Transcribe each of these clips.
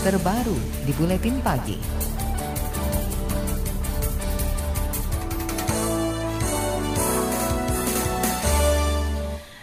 terbaru di Buletin Pagi.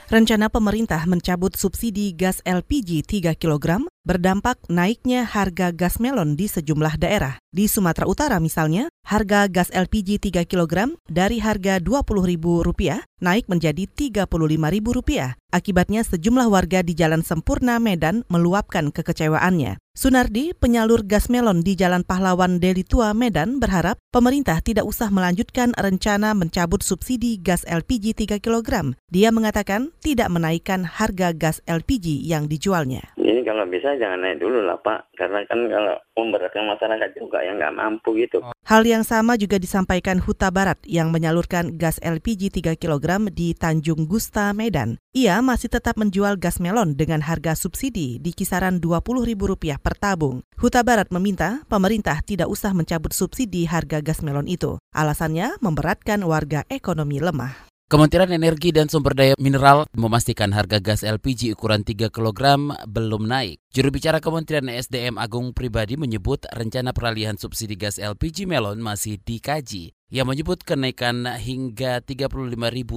Rencana pemerintah mencabut subsidi gas LPG 3 kg berdampak naiknya harga gas melon di sejumlah daerah. Di Sumatera Utara misalnya, harga gas LPG 3 kg dari harga Rp20.000 naik menjadi Rp35.000. Akibatnya sejumlah warga di Jalan Sempurna Medan meluapkan kekecewaannya. Sunardi, penyalur gas melon di Jalan Pahlawan Deli Tua Medan berharap pemerintah tidak usah melanjutkan rencana mencabut subsidi gas LPG 3 kg. Dia mengatakan tidak menaikkan harga gas LPG yang dijualnya. Ini kalau bisa jangan naik dulu lah Pak, karena kan kalau memberatkan masyarakat juga yang nggak mampu gitu. Hal yang sama juga disampaikan Huta Barat yang menyalurkan gas LPG 3 kg di Tanjung Gusta, Medan. Ia masih tetap menjual gas melon dengan harga subsidi di kisaran Rp20.000 per tabung. Huta Barat meminta pemerintah tidak usah mencabut subsidi harga gas melon itu. Alasannya memberatkan warga ekonomi lemah. Kementerian Energi dan Sumber Daya Mineral memastikan harga gas LPG ukuran 3 kg belum naik. Juru bicara Kementerian SDM Agung Pribadi menyebut rencana peralihan subsidi gas LPG melon masih dikaji. Ia menyebut kenaikan hingga Rp35.000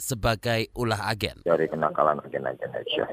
sebagai ulah agen. Dari kenakalan agen-agen aja.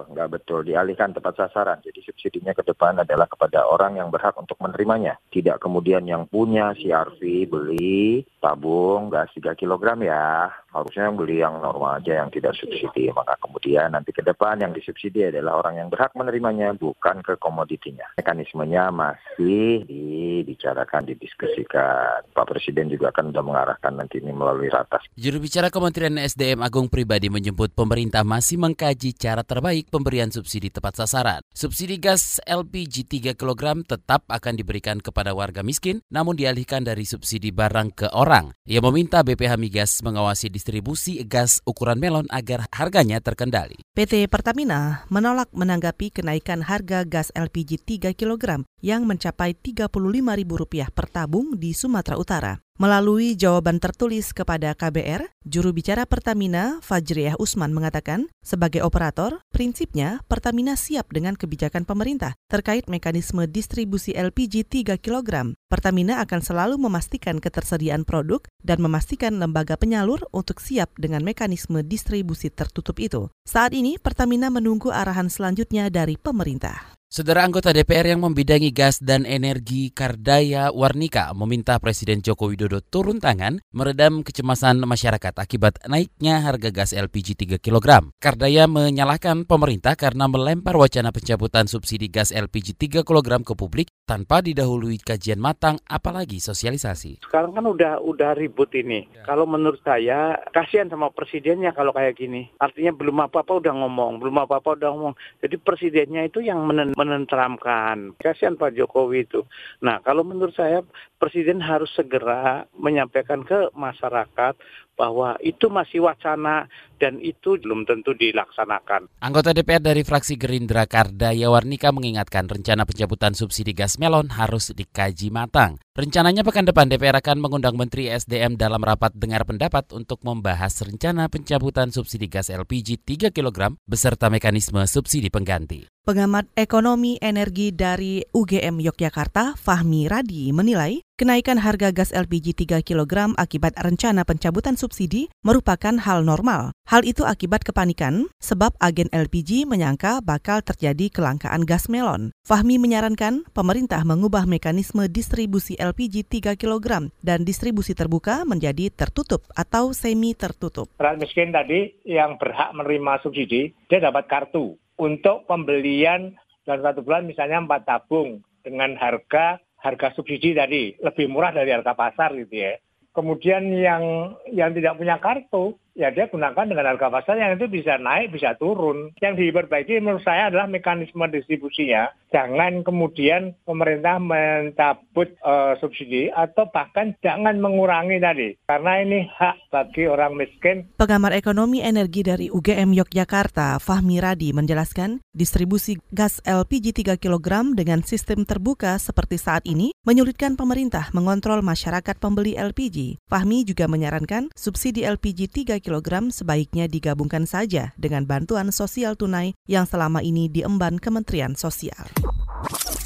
Nggak betul, dialihkan tepat sasaran. Jadi subsidinya ke depan adalah kepada orang yang berhak untuk menerimanya. Tidak kemudian yang punya CRV beli tabung gas 3 kg ya. Harusnya yang beli yang normal aja yang tidak subsidi. Maka kemudian nanti ke depan yang disubsidi adalah orang yang berhak menerimanya, bukan ke komoditinya. Mekanismenya masih dibicarakan, didiskusikan. Pak Presiden Presiden juga akan sudah mengarahkan nanti ini melalui ratas. Juru bicara Kementerian SDM Agung Pribadi menyebut pemerintah masih mengkaji cara terbaik pemberian subsidi tepat sasaran. Subsidi gas LPG 3 kg tetap akan diberikan kepada warga miskin, namun dialihkan dari subsidi barang ke orang. Ia meminta BPH Migas mengawasi distribusi gas ukuran melon agar harganya terkendali. PT Pertamina menolak menanggapi kenaikan harga gas LPG 3 kg yang mencapai Rp35.000 per tabung di Sumatera Utara. Melalui jawaban tertulis kepada KBR, juru bicara Pertamina, Fajriah Usman mengatakan, sebagai operator, prinsipnya Pertamina siap dengan kebijakan pemerintah terkait mekanisme distribusi LPG 3 kg. Pertamina akan selalu memastikan ketersediaan produk dan memastikan lembaga penyalur untuk siap dengan mekanisme distribusi tertutup itu. Saat ini, Pertamina menunggu arahan selanjutnya dari pemerintah. Saudara anggota DPR yang membidangi gas dan energi Kardaya Warnika meminta Presiden Joko Widodo turun tangan meredam kecemasan masyarakat akibat naiknya harga gas LPG 3 kg. Kardaya menyalahkan pemerintah karena melempar wacana pencabutan subsidi gas LPG 3 kg ke publik tanpa didahului kajian matang apalagi sosialisasi. Sekarang kan udah udah ribut ini. Ya. Kalau menurut saya kasihan sama presidennya kalau kayak gini. Artinya belum apa-apa udah ngomong, belum apa-apa udah ngomong. Jadi presidennya itu yang menen menenteramkan. Kasihan Pak Jokowi itu. Nah, kalau menurut saya Presiden harus segera menyampaikan ke masyarakat bahwa itu masih wacana dan itu belum tentu dilaksanakan. Anggota DPR dari fraksi Gerindra Kardaya Warnika mengingatkan rencana pencabutan subsidi gas melon harus dikaji matang. Rencananya pekan depan DPR akan mengundang Menteri SDM dalam rapat dengar pendapat untuk membahas rencana pencabutan subsidi gas LPG 3 kg beserta mekanisme subsidi pengganti. Pengamat ekonomi energi dari UGM Yogyakarta, Fahmi Radi, menilai kenaikan harga gas LPG 3 kg akibat rencana pencabutan subsidi merupakan hal normal. Hal itu akibat kepanikan sebab agen LPG menyangka bakal terjadi kelangkaan gas melon. Fahmi menyarankan pemerintah mengubah mekanisme distribusi LPG 3 kg dan distribusi terbuka menjadi tertutup atau semi tertutup. Rakyat miskin tadi yang berhak menerima subsidi, dia dapat kartu untuk pembelian dalam satu bulan misalnya empat tabung dengan harga harga subsidi tadi lebih murah dari harga pasar gitu ya. Kemudian yang yang tidak punya kartu ya dia gunakan dengan harga pasar yang itu bisa naik, bisa turun. Yang diperbaiki menurut saya adalah mekanisme distribusinya. Jangan kemudian pemerintah mencabut uh, subsidi atau bahkan jangan mengurangi tadi. Karena ini hak bagi orang miskin. Pengamat ekonomi energi dari UGM Yogyakarta, Fahmi Radi menjelaskan, distribusi gas LPG 3 kg dengan sistem terbuka seperti saat ini menyulitkan pemerintah mengontrol masyarakat pembeli LPG. Fahmi juga menyarankan subsidi LPG 3 kg kg sebaiknya digabungkan saja dengan bantuan sosial tunai yang selama ini diemban Kementerian Sosial.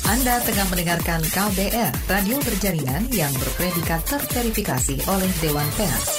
Anda tengah mendengarkan KBR, radio berjaringan yang berpredikat terverifikasi oleh Dewan Pers.